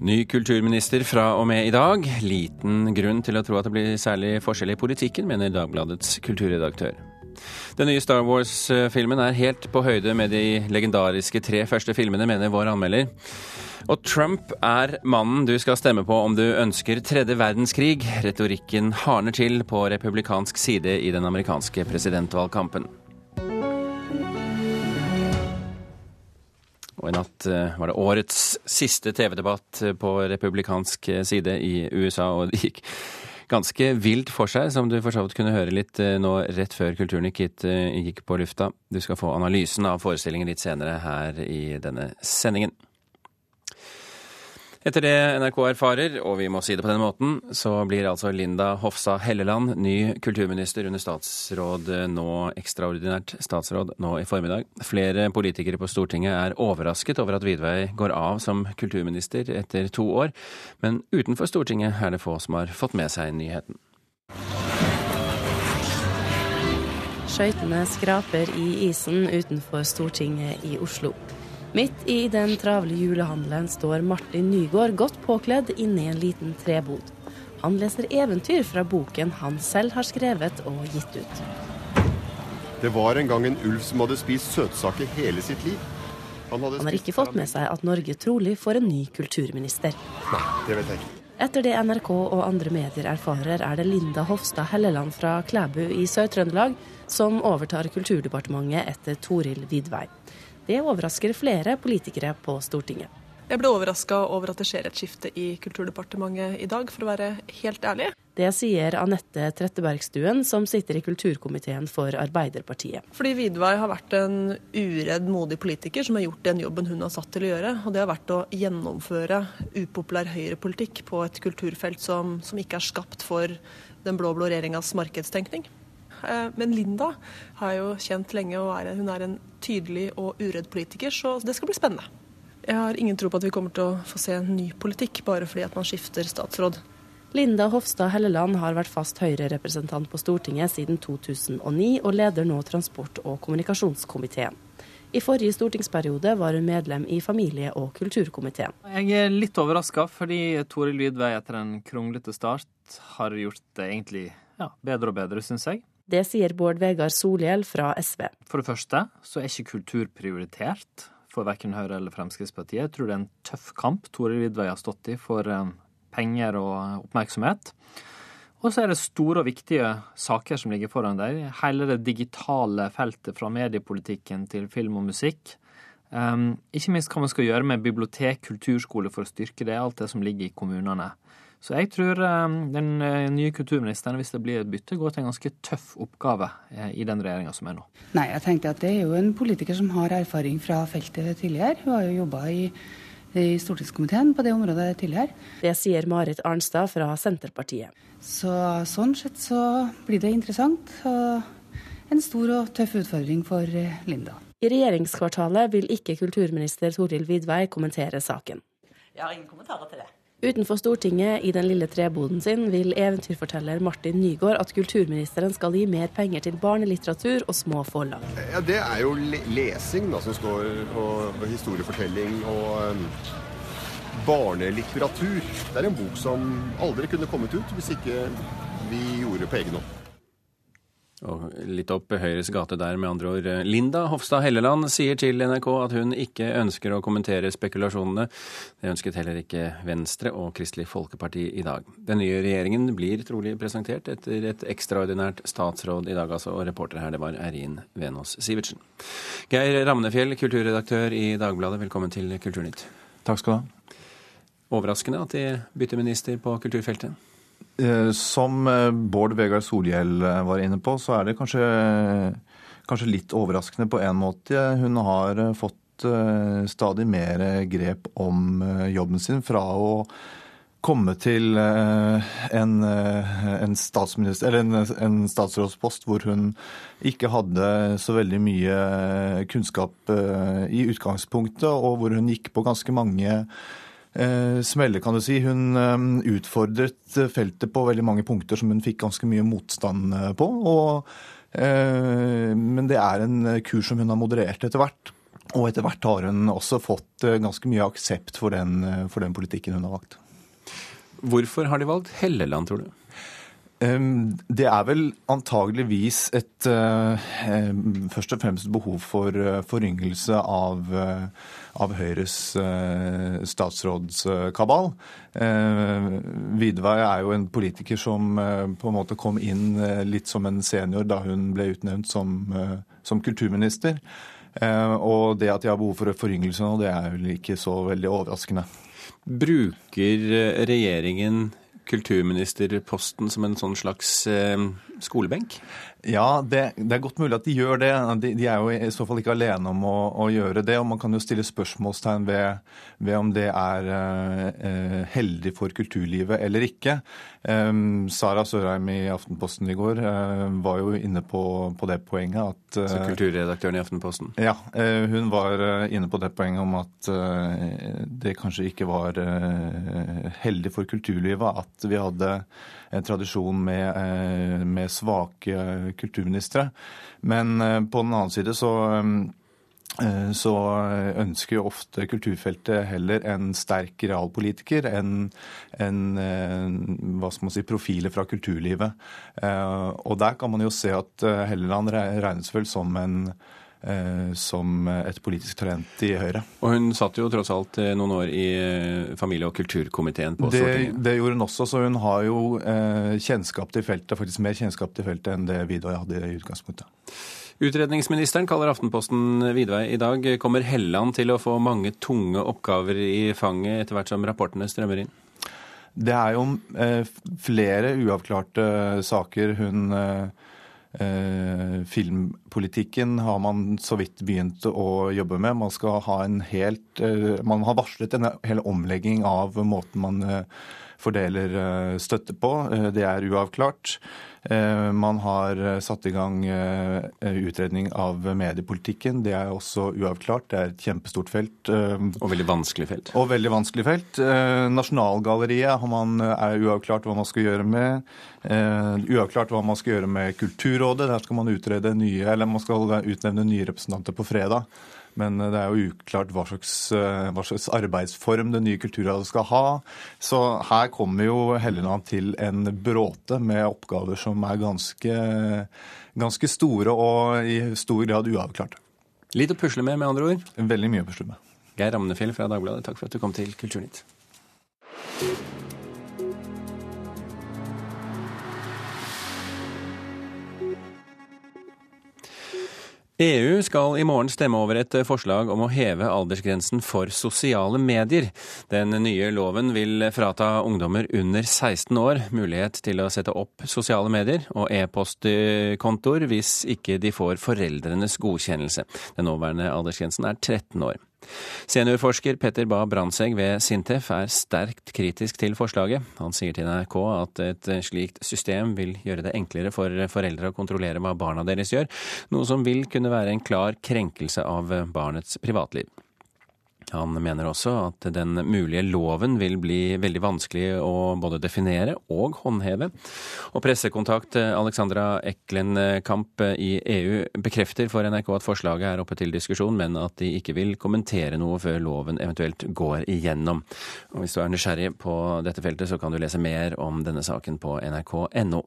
Ny kulturminister fra og med i dag. Liten grunn til å tro at det blir særlig forskjell i politikken, mener Dagbladets kulturredaktør. Den nye Star Wars-filmen er helt på høyde med de legendariske tre første filmene, mener vår anmelder. Og Trump er mannen du skal stemme på om du ønsker tredje verdenskrig. Retorikken hardner til på republikansk side i den amerikanske presidentvalgkampen. Og i natt eh, var det årets siste TV-debatt eh, på republikansk eh, side i USA, og det gikk ganske vilt for seg, som du for så vidt kunne høre litt nå rett før Kulturnytt gikk på lufta. Du skal få analysen av forestillingen litt senere her i denne sendingen. Etter det NRK erfarer, og vi må si det på den måten, så blir altså Linda Hofstad Helleland ny kulturminister under statsråd nå, ekstraordinært statsråd nå i formiddag. Flere politikere på Stortinget er overrasket over at Vidvei går av som kulturminister etter to år, men utenfor Stortinget er det få som har fått med seg nyheten. Skøytene skraper i isen utenfor Stortinget i Oslo. Midt i den travle julehandelen står Martin Nygaard godt påkledd inne i en liten trebod. Han leser eventyr fra boken han selv har skrevet og gitt ut. Det var en gang en ulv som hadde spist søtsaker hele sitt liv. Han, han har ikke fått med seg at Norge trolig får en ny kulturminister. Nei, det vet jeg ikke. Etter det NRK og andre medier erfarer, er det Linda Hofstad Helleland fra Klæbu i Sør-Trøndelag som overtar Kulturdepartementet etter Toril Vidvei. Det overrasker flere politikere på Stortinget. Jeg ble overraska over at det skjer et skifte i Kulturdepartementet i dag, for å være helt ærlig. Det sier Anette Trettebergstuen, som sitter i kulturkomiteen for Arbeiderpartiet. Fordi Vidvei har vært en uredd, modig politiker som har gjort den jobben hun har satt til å gjøre. Og det har vært å gjennomføre upopulær høyrepolitikk på et kulturfelt som, som ikke er skapt for den blå-blå regjeringas markedstenkning. Eh, men Linda har jo kjent lenge, og er, hun er en tydelig og uredd politiker, så det skal bli spennende. Jeg har ingen tro på at vi kommer til å få se en ny politikk bare fordi at man skifter statsråd. Linda Hofstad Helleland har vært fast Høyre-representant på Stortinget siden 2009, og leder nå transport- og kommunikasjonskomiteen. I forrige stortingsperiode var hun medlem i familie- og kulturkomiteen. Jeg er litt overraska, fordi Tore Lydvei etter en kronglete start har gjort det egentlig ja, bedre og bedre, syns jeg. Det sier Bård Vegar Solhjell fra SV. For det første så er ikke kultur prioritert for verken Høyre eller Fremskrittspartiet. Jeg tror det er en tøff kamp Tore Ridvei har stått i for eh, penger og oppmerksomhet. Og så er det store og viktige saker som ligger foran deg. Hele det digitale feltet fra mediepolitikken til film og musikk. Um, ikke minst hva man skal gjøre med bibliotek, kulturskole for å styrke det. Alt det som ligger i kommunene. Så jeg tror eh, den eh, nye kulturministeren, hvis det blir et bytte, går til en ganske tøff oppgave eh, i den regjeringa som er nå. Nei, jeg tenkte at det er jo en politiker som har erfaring fra feltet tidligere. Hun har jo jobba i, i stortingskomiteen på det området tidligere. Det sier Marit Arnstad fra Senterpartiet. Så sånn sett så blir det interessant. Og en stor og tøff utfordring for Linda. I regjeringskvartalet vil ikke kulturminister Toril Vidvei kommentere saken. Jeg har ingen kommentarer til det. Utenfor Stortinget, i den lille treboden sin, vil eventyrforteller Martin Nygaard at kulturministeren skal gi mer penger til barnelitteratur og små forlag. Ja, Det er jo lesing da, som står, og, historiefortelling og um, barnelitteratur. Det er en bok som aldri kunne kommet ut hvis ikke vi gjorde på egen hånd. Og litt opp Høyres gate der, med andre ord. Linda Hofstad Helleland sier til NRK at hun ikke ønsker å kommentere spekulasjonene. Det ønsket heller ikke Venstre og Kristelig Folkeparti i dag. Den nye regjeringen blir trolig presentert etter et ekstraordinært statsråd i dag, altså. Og reporter her, det var Eirin Venås Sivertsen. Geir Ramnefjell, kulturredaktør i Dagbladet, velkommen til Kulturnytt. Takk skal du ha. Overraskende at de bytter minister på kulturfeltet? Eh, som eh, Bård Vegar Solhjell eh, var inne på, så er det kanskje, kanskje litt overraskende på en måte. Hun har fått stadig mer grep om jobben sin fra å komme til en, en, en, en statsrådspost hvor hun ikke hadde så veldig mye kunnskap i utgangspunktet, og hvor hun gikk på ganske mange smelle, kan du si. Hun eh, utfordret feltet på veldig mange punkter som hun fikk ganske mye motstand eh, på. Og, eh, men det er en kurs som hun har moderert etter hvert. og etter hvert har hun også fått ganske mye aksept for den, for den politikken hun har valgt. Hvorfor har de valgt Helleland, tror du? Det er vel antageligvis et først og fremst behov for foryngelse av, av Høyres statsrådskabal. Vidvei er jo en politiker som på en måte kom inn litt som en senior da hun ble utnevnt som, som kulturminister. Og det at de har behov for foryngelse nå, det er vel ikke så veldig overraskende. Bruker regjeringen kulturministerposten som en sånn slags eh, skolebenk? Ja, det, det, er godt mulig at de gjør det. De, de er jo i så fall ikke alene om å, å, gjøre det. Og man kan jo stille spørsmålstegn ved, ved om det er eh, heldig for kulturlivet eller ikke. Eh, Sara Sørheim i Aftenposten i går eh, var jo inne på, på det poenget at uh, Så kulturredaktøren i Aftenposten? Ja, uh, hun var inne på det poenget om at det kanskje ikke var heldig for kulturlivet at vi hadde en tradisjon med, med svake kulturministre. Men eh, på den annen side så eh, så ønsker jo ofte kulturfeltet heller en sterk realpolitiker enn en, eh, hva skal man si, profiler fra kulturlivet. Og der kan man jo se at Helleland regnes vel som en Eh, som et politisk talent i Høyre. Og hun satt jo tross alt eh, noen år i eh, familie- og kulturkomiteen på det, Stortinget? Det gjorde hun også, så hun har jo kjennskap til feltet, faktisk mer kjennskap til feltet enn det Widvey hadde i utgangspunktet. Utredningsministeren kaller Aftenposten Vidvei i dag. Kommer Helland til å få mange tunge oppgaver i fanget etter hvert som rapportene strømmer inn? Det er jo flere uavklarte saker hun Eh, filmpolitikken har man så vidt begynt å jobbe med. Man, skal ha en helt, eh, man har varslet en hel omlegging av måten man eh, fordeler eh, støtte på. Eh, det er uavklart. Eh, man har satt i gang utredning av mediepolitikken. Det er også uavklart. Det er et kjempestort felt. Og veldig vanskelig felt. Og veldig vanskelig felt. Nasjonalgalleriet er uavklart hva man skal gjøre med. Uavklart hva man skal gjøre med Kulturrådet. Der skal man utrede nye, eller man skal utnevne nye representanter på fredag. Men eh, det er jo uklart hva slags, eh, hva slags arbeidsform det nye Kulturrådet skal ha. Så her kommer jo Helleland til en bråte med oppgaver som er ganske, ganske store og i stor grad uavklarte. Litt å pusle med, med andre ord? Veldig mye å pusle med. Geir Ramnefjell fra Dagbladet, takk for at du kom til Kulturnytt. EU skal i morgen stemme over et forslag om å heve aldersgrensen for sosiale medier. Den nye loven vil frata ungdommer under 16 år mulighet til å sette opp sosiale medier og e-postkontoer hvis ikke de får foreldrenes godkjennelse. Den nåværende aldersgrensen er 13 år. Seniorforsker Petter Bae Brandtzæg ved Sintef er sterkt kritisk til forslaget. Han sier til NRK at et slikt system vil gjøre det enklere for foreldre å kontrollere hva barna deres gjør, noe som vil kunne være en klar krenkelse av barnets privatliv. Han mener også at den mulige loven vil bli veldig vanskelig å både definere og håndheve. Og pressekontakt Alexandra Eklenkamp i EU bekrefter for NRK at forslaget er oppe til diskusjon, men at de ikke vil kommentere noe før loven eventuelt går igjennom. Og hvis du er nysgjerrig på dette feltet, så kan du lese mer om denne saken på nrk.no.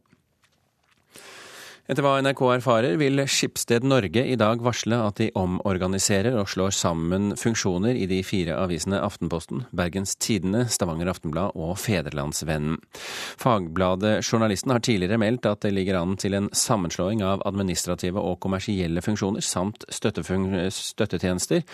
Etter hva NRK erfarer, vil Skipsted Norge i dag varsle at de omorganiserer og slår sammen funksjoner i de fire avisene Aftenposten, Bergens Tidende, Stavanger Aftenblad og Federlandsvennen. Fagbladet Journalisten har tidligere meldt at det ligger an til en sammenslåing av administrative og kommersielle funksjoner samt støttetjenester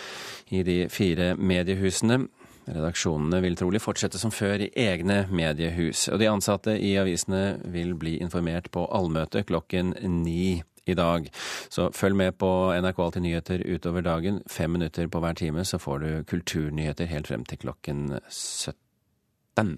i de fire mediehusene. Redaksjonene vil trolig fortsette som før i egne mediehus, og de ansatte i avisene vil bli informert på allmøte klokken ni i dag. Så følg med på NRK Alltid nyheter utover dagen. Fem minutter på hver time, så får du kulturnyheter helt frem til klokken 17.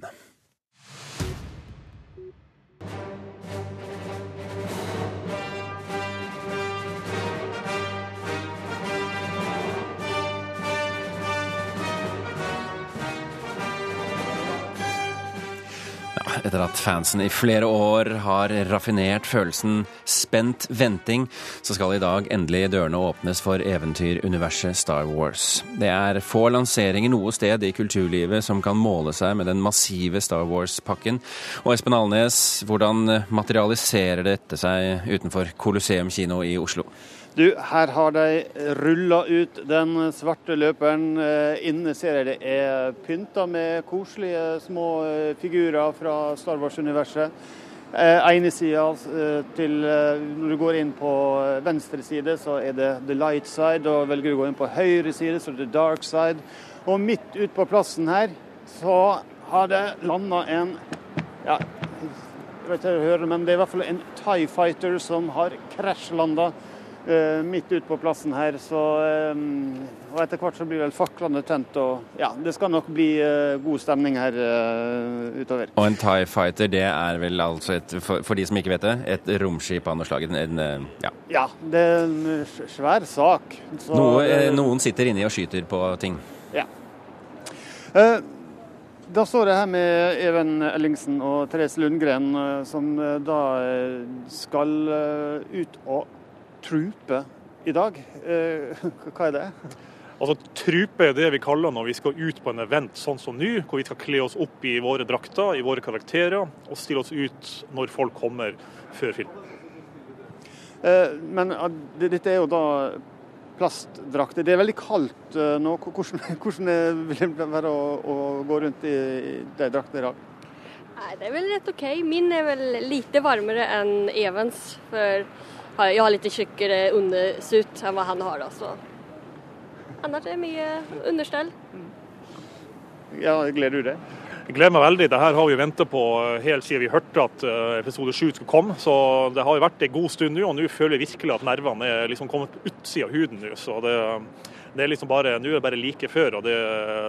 etter at fansen i flere år har raffinert følelsen spent venting, så skal i dag endelig dørene åpnes for eventyruniverset Star Wars. Det er få lanseringer noe sted i kulturlivet som kan måle seg med den massive Star Wars-pakken. Og Espen Alnes, hvordan materialiserer dette seg utenfor Colosseum kino i Oslo? Du, her har de rulla ut den svarte løperen. Eh, inne ser jeg det er pynta med koselige små eh, figurer fra Star Wars-universet. Eh, ene sida til Når du går inn på venstre side, så er det the light side. og Velger du å gå inn på høyre side, så er det the dark side. Og midt ute på plassen her, så har det landa en ja, jeg vet ikke høre, men det er i hvert fall en Tie Fighter som har krasjlanda midt ute på plassen her. Så, eh, og etter hvert så blir vel faklene tent. Og ja, det skal nok bli eh, god stemning her utover. Og en Tie Fighter, det er vel altså, et, for, de som ikke vet det, et romskip av noe slag? Ja. ja. det er en svær sak. Så, Noe, noen sitter inni og skyter på ting? Ja. Da står jeg her med Even Ellingsen og Therese Lundgren, som da skal ut og trupe i dag. Eh, hva er det? Altså, Trupe er det vi kaller når vi skal ut på en event sånn som nå, hvor vi skal kle oss opp i våre drakter, i våre karakterer, og stille oss ut når folk kommer før film. Eh, men dette er jo da plastdrakter. Det er veldig kaldt eh, nå. Hvordan, hvordan vil det være å, å, gå rundt i de draktene i dag? Nei, Det er vel rett OK. Min er vel lite varmere enn Evens. for jeg har litt tjukkere undersut enn hva han har. Da, så. Annars er det mye understell. Ja, Gleder du deg? Jeg gleder meg veldig. Dette har vi venta på helt siden vi hørte at eh, episode 7 skulle komme. Så det har jo vært en god stund nå, og nå føler jeg virkelig at nervene er liksom kommet på utsida av huden nå. Så det, det, er liksom bare, nå er det bare like før. og det,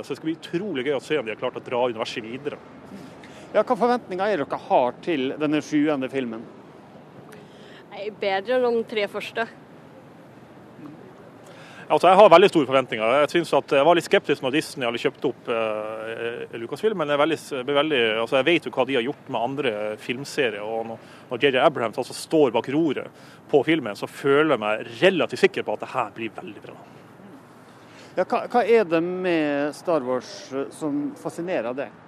så det skal bli utrolig gøy å se om de har klart å dra universet videre. Ja, Hva forventninger er dere har til denne sjuende filmen? Nei, bedre enn de tre første. Altså, jeg har veldig store forventninger. Jeg synes at jeg var litt skeptisk når Disney hadde kjøpt opp eh, Lucasfilm, men jeg, veldig, veldig, altså, jeg, vet jo hva de har gjort med andre filmserier. og Når JJ Abrahams altså står bak roret på filmen, så føler jeg meg relativt sikker på at det her blir veldig bra. Ja, hva, hva er det med Star Wars som fascinerer deg?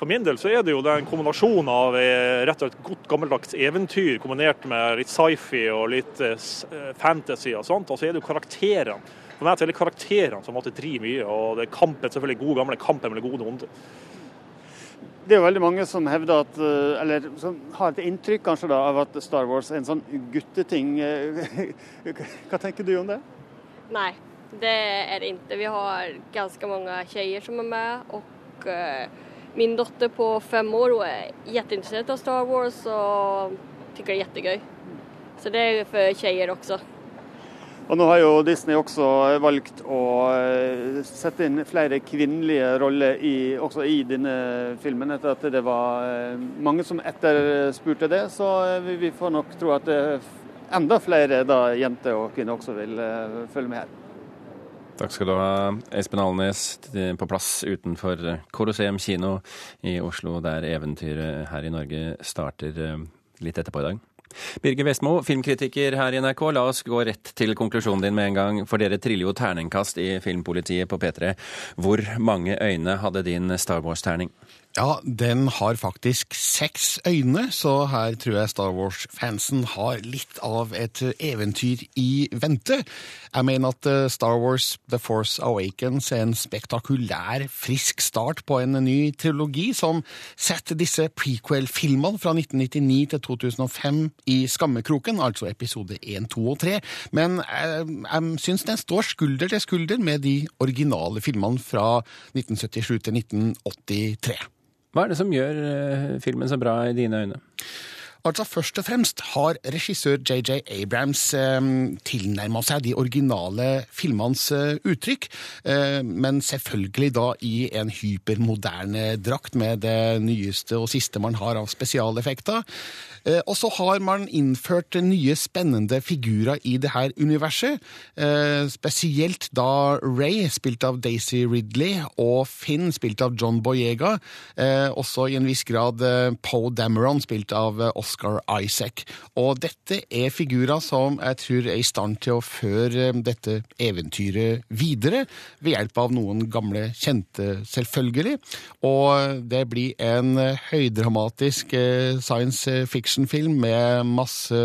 For min del så er det jo en kombinasjon av eh, rett og slett godt gammeldags eventyr kombinert med litt sci-fi og litt eh, eh, fantasy og sånt. Og så er det jo karakterene. For meg er det karakterene som måtte drive mye. Og det er kampen, selvfølgelig god gamle kampen mellom gode og onde. Det er jo veldig mange som hevder at, eller som har et inntrykk kanskje da, av at Star Wars er en sånn gutteting. Hva tenker du om det? Nei, det er det ikke. Vi har ganske mange jenter som er med. og min dotter på fem år hun er jätteintresserad av Star Wars og tycker det er jättegøy. Så det er for tjejer også. Og Nå har jo Disney også valgt å eh, sette inn flere kvinnelige roller i, også i denne filmen, etter at det var eh, mange som etterspurte det. Så eh, vi får nok tro at enda flere da, jenter og kvinner også vil følge med her. Takk skal du ha, Espen Alnes, på plass utenfor Colosseum kino i Oslo, der eventyret her i Norge starter eh, litt etterpå i dag. Birger Vestmo, filmkritiker her i NRK. La oss gå rett til konklusjonen din med en gang, for dere triller jo terningkast i Filmpolitiet på P3. Hvor mange øyne hadde din Star Wars-terning? Ja, den har faktisk seks øyne, så her tror jeg Star Wars-fansen har litt av et eventyr i vente. Jeg mener at eh, Star Wars The Force Awakens er en spektakulær, frisk start på en ny trilogi som setter disse prequel-filmene fra 1999 til 2005 i skammekroken, altså episode 1, 2 og 3. Men jeg, eh, jeg syns den står skulder til skulder med de originale filmene fra 1977 til 1983. Hva er det som gjør uh, filmen så bra i dine øyne? Altså Først og fremst har regissør JJ Abrams eh, tilnærma seg de originale filmenes eh, uttrykk, eh, men selvfølgelig da i en hypermoderne drakt med det nyeste og siste man har av spesialeffekter. Eh, og så har man innført nye, spennende figurer i det her universet. Eh, spesielt da Ray, spilt av Daisy Ridley, og Finn, spilt av John Boyega. Eh, også i en viss grad Poe Dameron, spilt av Oscar Isaac. Og dette er figurer som jeg tror er i stand til å føre dette eventyret videre, ved hjelp av noen gamle kjente, selvfølgelig. Og det blir en høydramatisk science fiction-film med masse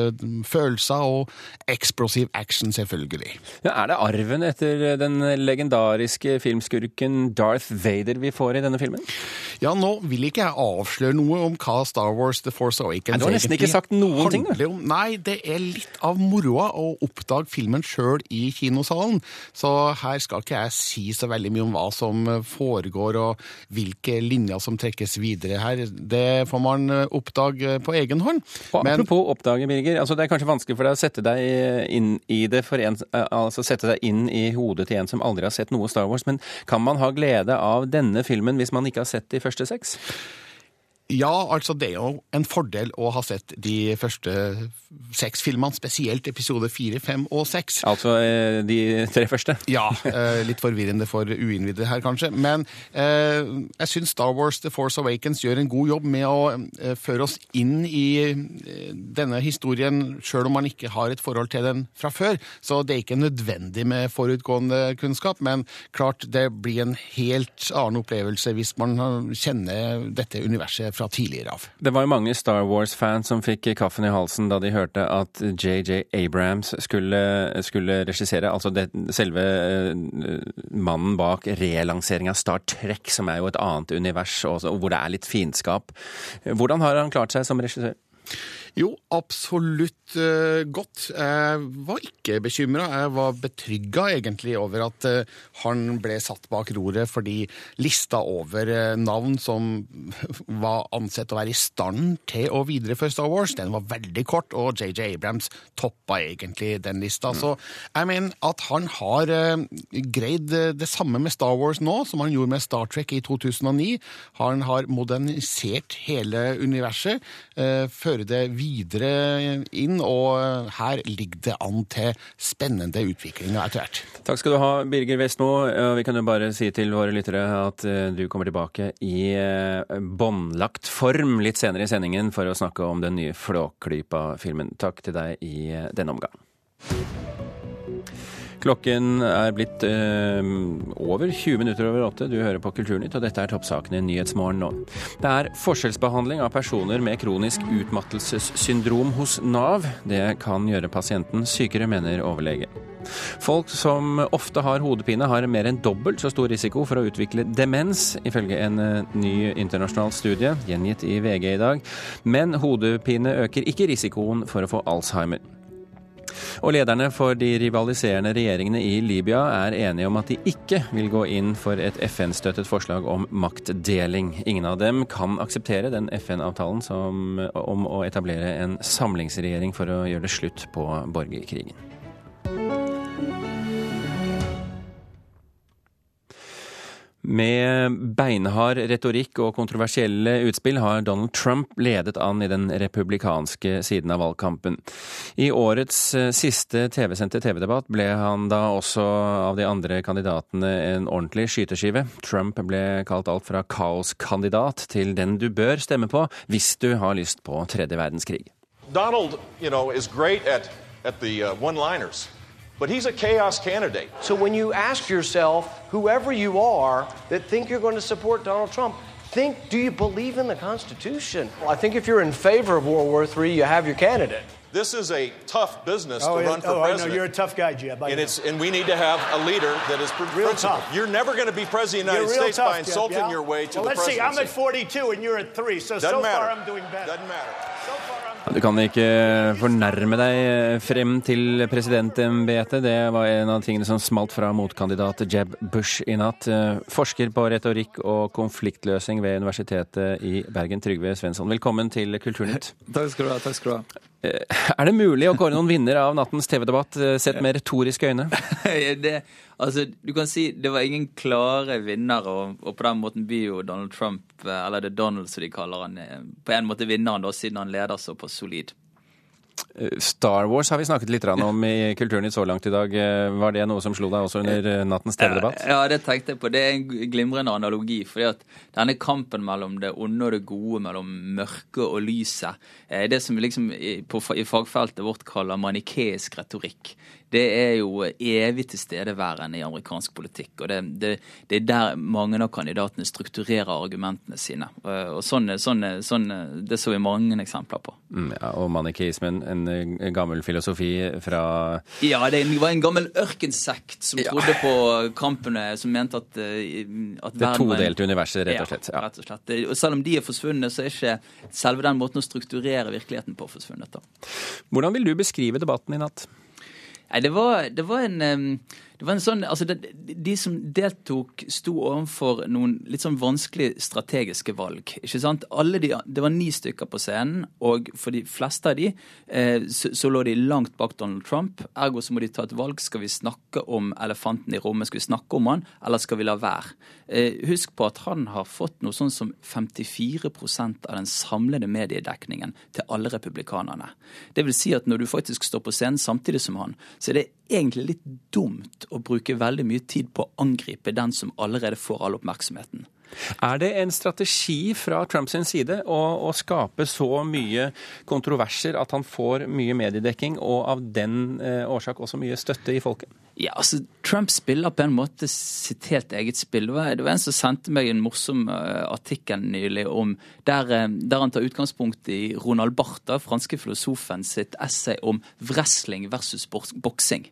følelser og eksplosiv action, selvfølgelig. Ja, er det arven etter den legendariske filmskurken Darth Vader vi får i denne filmen? Ja, nå vil ikke jeg avsløre noe om hva Star Wars The Force Awakens har nesten ikke sagt noen ting, du. Nei, det er litt av moroa å oppdage filmen sjøl i kinosalen. Så her skal ikke jeg si så veldig mye om hva som foregår og hvilke linjer som trekkes videre her. Det får man oppdage på egen hånd. Men, apropos oppdage, Birger. Altså, det er kanskje vanskelig for deg å sette deg inn i det for en, altså sette deg inn i hodet til en som aldri har sett noe Star Wars. Men kan man ha glede av denne filmen hvis man ikke har sett de første seks? Ja, altså det er jo en fordel å ha sett de første seks filmene, spesielt episode fire, fem og seks. Altså eh, de tre første? Ja. Eh, litt forvirrende for uinnvidde her, kanskje. Men eh, jeg syns Star Wars The Force Awakens gjør en god jobb med å føre oss inn i denne historien, sjøl om man ikke har et forhold til den fra før. Så det er ikke nødvendig med forutgående kunnskap, men klart det blir en helt annen opplevelse hvis man kjenner dette universet fra tidligere av. Det var jo mange Star Wars-fans som fikk kaffen i halsen da de hørte at JJ Abrams skulle, skulle regissere, altså det, selve uh, mannen bak relansering av Star Trek, som er jo et annet univers, også, hvor det er litt fiendskap. Hvordan har han klart seg som regissør? Jo, absolutt uh, godt. Jeg var ikke bekymra. Jeg var betrygga egentlig over at uh, han ble satt bak roret, fordi lista over uh, navn som var ansett å være i stand til å videreføre Star Wars, den var veldig kort, og JJ Abrams toppa egentlig den lista. Mm. Så jeg mener at han har greid det samme med Star Wars nå som han gjorde med Star Trek i 2009. Han har modernisert hele universet, fører det videre videre inn, og her ligger det an til spennende utvikling etter hvert. Takk skal du ha, Birger Vestmo. Vi kan jo bare si til våre lyttere at eh, du kommer tilbake i eh, båndlagt form litt senere i sendingen for å snakke om den nye Flåklypa-filmen. Takk til deg i eh, denne omgang. Klokken er blitt eh, over 20 minutter over åtte. Du hører på Kulturnytt, og dette er toppsakene i Nyhetsmorgen nå. Det er forskjellsbehandling av personer med kronisk utmattelsessyndrom hos Nav. Det kan gjøre pasienten sykere, mener overlege. Folk som ofte har hodepine, har mer enn dobbelt så stor risiko for å utvikle demens, ifølge en eh, ny internasjonal studie gjengitt i VG i dag. Men hodepine øker ikke risikoen for å få Alzheimer. Og lederne for de rivaliserende regjeringene i Libya er enige om at de ikke vil gå inn for et FN-støttet forslag om maktdeling. Ingen av dem kan akseptere den FN-avtalen om å etablere en samlingsregjering for å gjøre det slutt på borgerkrigen. Med beinhard retorikk og kontroversielle utspill har Donald Trump ledet an i den republikanske siden av valgkampen. I årets eh, siste TV-sendte TV-debatt ble han da også av de andre kandidatene en ordentlig skyteskive. Trump ble kalt alt fra kaoskandidat til den du bør stemme på hvis du har lyst på tredje verdenskrig. Donald, you know, is great at, at the uh, one-liners. But he's a chaos candidate. So when you ask yourself, whoever you are that think you're going to support Donald Trump, think, do you believe in the Constitution? Well, I think if you're in favor of World War III, you have your candidate. This is a tough business oh, to run for oh, president. I know. You're a tough guy, Jeb. and, it's, and we need to have a leader that is real principled. tough. You're never going to be president of the United States tough, by insulting Jeb, yeah? your way to well, the let's presidency. see. I'm at 42 and you're at 3, so Doesn't so matter. far I'm doing better. Doesn't matter. So far I'm Du kan ikke fornærme deg frem til presidentembetet. Det var en av tingene som smalt fra motkandidat Jeb Bush i natt. Forsker på retorikk og konfliktløsning ved Universitetet i Bergen, Trygve Svensson. Velkommen til Kulturnytt. Takk skal du ha. takk skal du ha. Er det mulig å kåre noen vinner av nattens TV-debatt sett med retoriske øyne? det, altså, du kan si det var ingen klare vinnere, og, og, på den måten blir jo Donald Trump, eller det Donald som de kaller han, på en måte vinneren da, siden han leder såpass solid. Star Wars har vi snakket litt om i Kulturnytt så langt i dag. Var det noe som slo deg også under nattens TV-debatt? Ja, det tenkte jeg på. Det er en glimrende analogi. fordi at denne kampen mellom det onde og det gode, mellom mørket og lyset, det som vi liksom i fagfeltet vårt kaller manikeisk retorikk det er jo evig tilstedeværende i amerikansk politikk. Og det, det, det, er der mange av kandidatene strukturerer argumentene sine. Og sånne, sånne, sånne, Det så vi mange eksempler på. Mm, ja, og manikeismen, en, en gammel filosofi fra Ja, det var en gammel ørkensekt som ja. trodde på kampene, som mente at, eh, at Det todelte universet, rett og slett. Ja, rett og slett. Og selv om de er forsvunnet, så er ikke selve den måten å strukturere virkeligheten på forsvunnet. da. Hvordan vil du beskrive debatten i natt? Nei, det var, det var en det var en sånn, altså det, De som deltok, sto overfor noen litt sånn vanskelige strategiske valg. ikke sant? Alle de, Det var ni stykker på scenen, og for de fleste av de eh, så, så, lå de langt bak Donald Trump. Ergo så må de ta et valg. Skal vi snakke om elefanten i rommet? Skal vi snakke om han, eller skal vi la være? Eh, husk på at han har fått noe sånn som 54% av den samlede mediedekningen til alle republikanerne. Det vil si at når du faktisk står på scenen samtidig som han, så er det egentlig litt dumt å bruke veldig mye tid på å angripe den som allerede får all oppmerksomheten. Er det en strategi fra Trumps side å, å, skape så mye kontroverser at han får mye mediedekking, og av den eh, årsak også mye støtte i folket? Ja, altså, Trump spiller på en måte sitt helt eget spill. Det var, en som sendte meg en morsom uh, artikkel nylig om der, uh, der, han tar utgangspunkt i Ronald Bartha, franske filosofen, sitt essay om wrestling versus boksing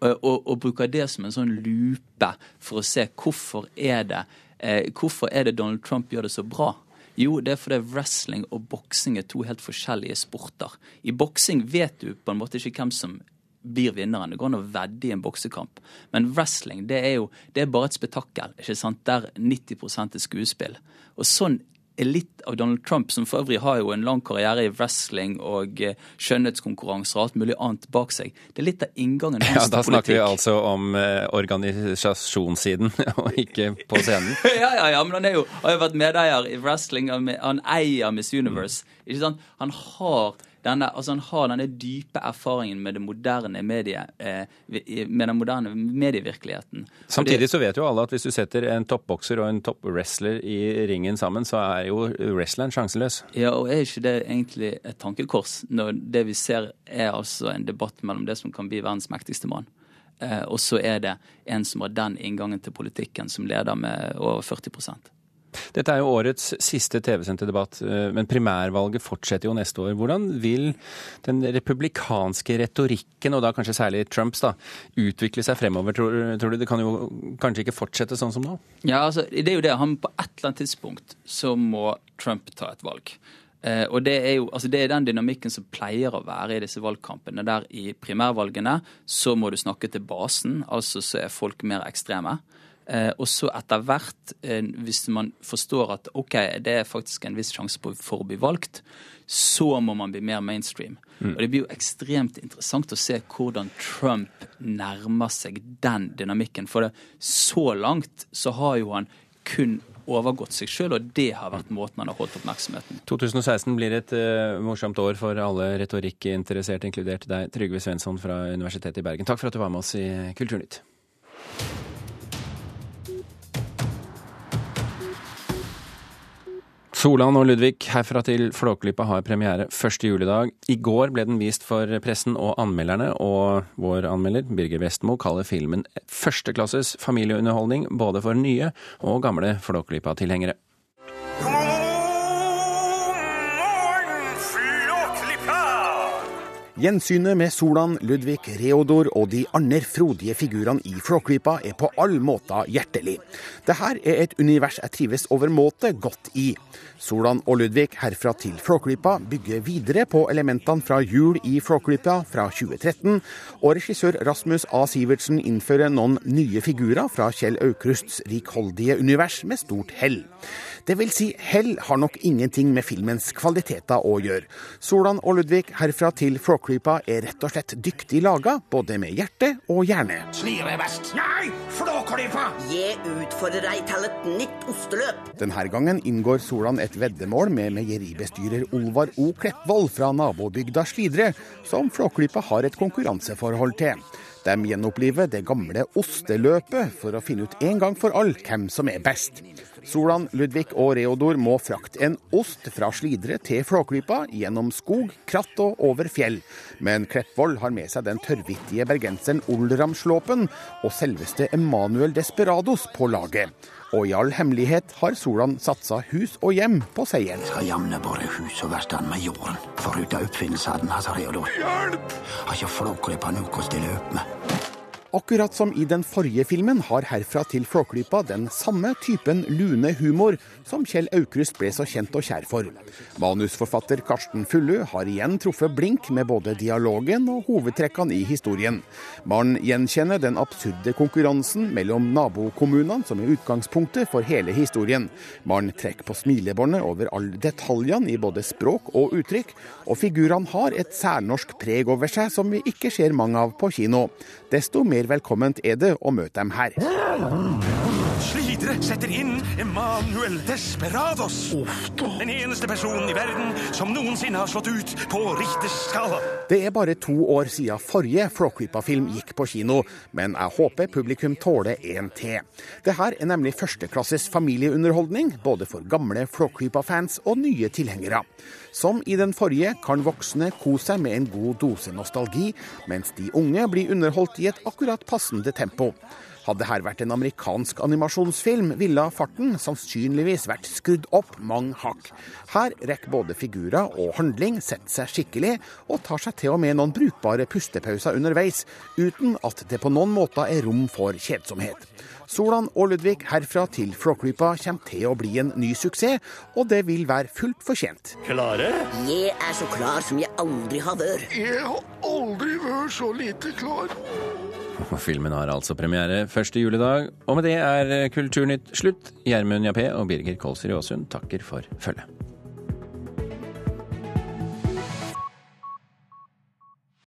og, og, bruker det som en sånn lupe for å se hvorfor er det eh, hvorfor er det Donald Trump gjør det så bra. Jo, det er fordi wrestling og boksing er to helt forskjellige sporter. I boksing vet du på en måte ikke hvem som blir vinneren. Det går an å vedde i en boksekamp. Men wrestling det er jo det er bare et spetakkel, ikke sant? der 90 er skuespill. Og sånn litt av Donald Trump, som for øvrig har jo en lang karriere i wrestling og eh, skjønnhetskonkurranser og alt mulig annet bak seg. Det er litt av inngangen hans ja, til politikk. Da snakker vi altså om eh, organisasjonssiden, og ikke på scenen. ja, ja, ja, men han jo, har jo vært medeier i wrestling, han eier Miss Universe. Mm. Ikke sant? Han har denne, altså han har denne dype erfaringen med, det moderne medie, eh, med den moderne medievirkeligheten. Samtidig så vet jo alle at hvis du setter en toppbokser og en toppwrestler i ringen sammen, så er jo wrestleren sjanseløs. Ja, og er ikke det egentlig et tankekors, når det vi ser er altså en debatt mellom det som kan bli verdens mektigste mann, eh, og så er det en som har den inngangen til politikken som leder med over 40 dette er jo årets siste TV-sendte debatt, eh, men primærvalget fortsetter jo neste år. Hvordan vil den republikanske retorikken, og da kanskje særlig Trumps, da, utvikle seg fremover, tror, tror, du? Det kan jo kanskje ikke fortsette sånn som nå? Ja, altså, det er jo det. Han På et eller annet tidspunkt så må Trump ta et valg. Eh, og det er jo altså det er den dynamikken som pleier å være i disse valgkampene. Der i primærvalgene så må du snakke til basen, altså så er folk mer ekstreme. Eh, og så etter hvert, eh, hvis man forstår at ok, det er faktisk en viss sjanse for å bli valgt, så må man bli mer mainstream. Mm. Og det blir jo ekstremt interessant å se hvordan Trump nærmer seg den dynamikken. For det, så langt så har jo han kun overgått seg sjøl, og det har vært måten han har holdt oppmerksomheten. 2016 blir et uh, morsomt år for alle retorikkinteresserte, inkludert deg, Trygve Svensson fra Universitetet i Bergen. Takk for at du var med oss i Kulturnytt. Solan og Ludvig herfra til Flåklypa har premiere første juledag. I går ble den vist for pressen og anmelderne, og vår anmelder Birger Vestmo kaller filmen førsteklasses familieunderholdning både for nye og gamle Flåklypa-tilhengere. Gjensynet med Solan, Ludvig, Reodor og de andre frodige figurene i Flåklypa er på all måter hjertelig. Dette er et univers jeg trives overmåte godt i. Solan og Ludvig herfra til Flåklypa bygger videre på elementene fra Jul i Flåklypa fra 2013, og regissør Rasmus A. Sivertsen innfører noen nye figurer fra Kjell Aukrusts rikholdige univers med stort hell. Det vil si, hell har nok ingenting med filmens kvaliteter å gjøre. Solan og Ludvig herfra til Flåklypa er rett og slett dyktig laga, både med hjerte og hjerne. Slire er best. Nei, Flåklypa! Jeg utfordrer deg til et nytt osteløp. Denne gangen inngår Solan et veddemål med meieribestyrer Olvar O. Kleppvold fra nabobygda Slidre, som Flåklypa har et konkurranseforhold til. De gjenoppliver det gamle osteløpet for å finne ut en gang for all hvem som er best. Solan, Ludvig og Reodor må frakte en ost fra Slidre til Flåklypa, gjennom skog, kratt og over fjell. Men Kleppvold har med seg den tørrvittige bergenseren Olramslåpen og selveste Emanuel Desperados på laget. Og i all hemmelighet har Solan satsa hus og hjem på seieren. Skal jamne bare hus og verstand med jorden, foruten oppfinnelsene hans, Reodor. Hjelp! Har ikke Flåklypa noe å stille opp med. Akkurat som i den forrige filmen har Herfra til Flåklypa den samme typen lune humor som Kjell Aukrust ble så kjent og kjær for. Manusforfatter Karsten Fullu har igjen truffet blink med både dialogen og hovedtrekkene i historien. Man gjenkjenner den absurde konkurransen mellom nabokommunene som er utgangspunktet for hele historien. Man trekker på smilebåndet over alle detaljene i både språk og uttrykk, og figurene har et særnorsk preg over seg som vi ikke ser mange av på kino. Desto mer velkomment er det å møte dem her. Slidre setter inn Emanuel Desperados. Den eneste personen i verden som noensinne har slått ut på Richters skala. Det er bare to år siden forrige Flåklypa-film gikk på kino, men jeg håper publikum tåler en til. Det her er nemlig førsteklasses familieunderholdning, både for gamle Flåklypa-fans og nye tilhengere. Som i den forrige kan voksne kose seg med en god dose nostalgi, mens de unge blir underholdt i et akkurat passende tempo. Hadde her vært en amerikansk animasjonsfilm, ville farten sannsynligvis vært skrudd opp mange hakk. Her rekker både figurer og handling sette seg skikkelig, og tar seg til og med noen brukbare pustepauser underveis, uten at det på noen måter er rom for kjedsomhet. Solan og Ludvig herfra til Flåklypa kommer til å bli en ny suksess, og det vil være fullt fortjent. Klare? Jeg er så klar som jeg aldri har vært. Jeg har aldri vært så lite klar. Filmen har altså premiere første juledag, og med det er Kulturnytt slutt. Gjermund Jappé og Birger Kolsrud Aasund takker for følget.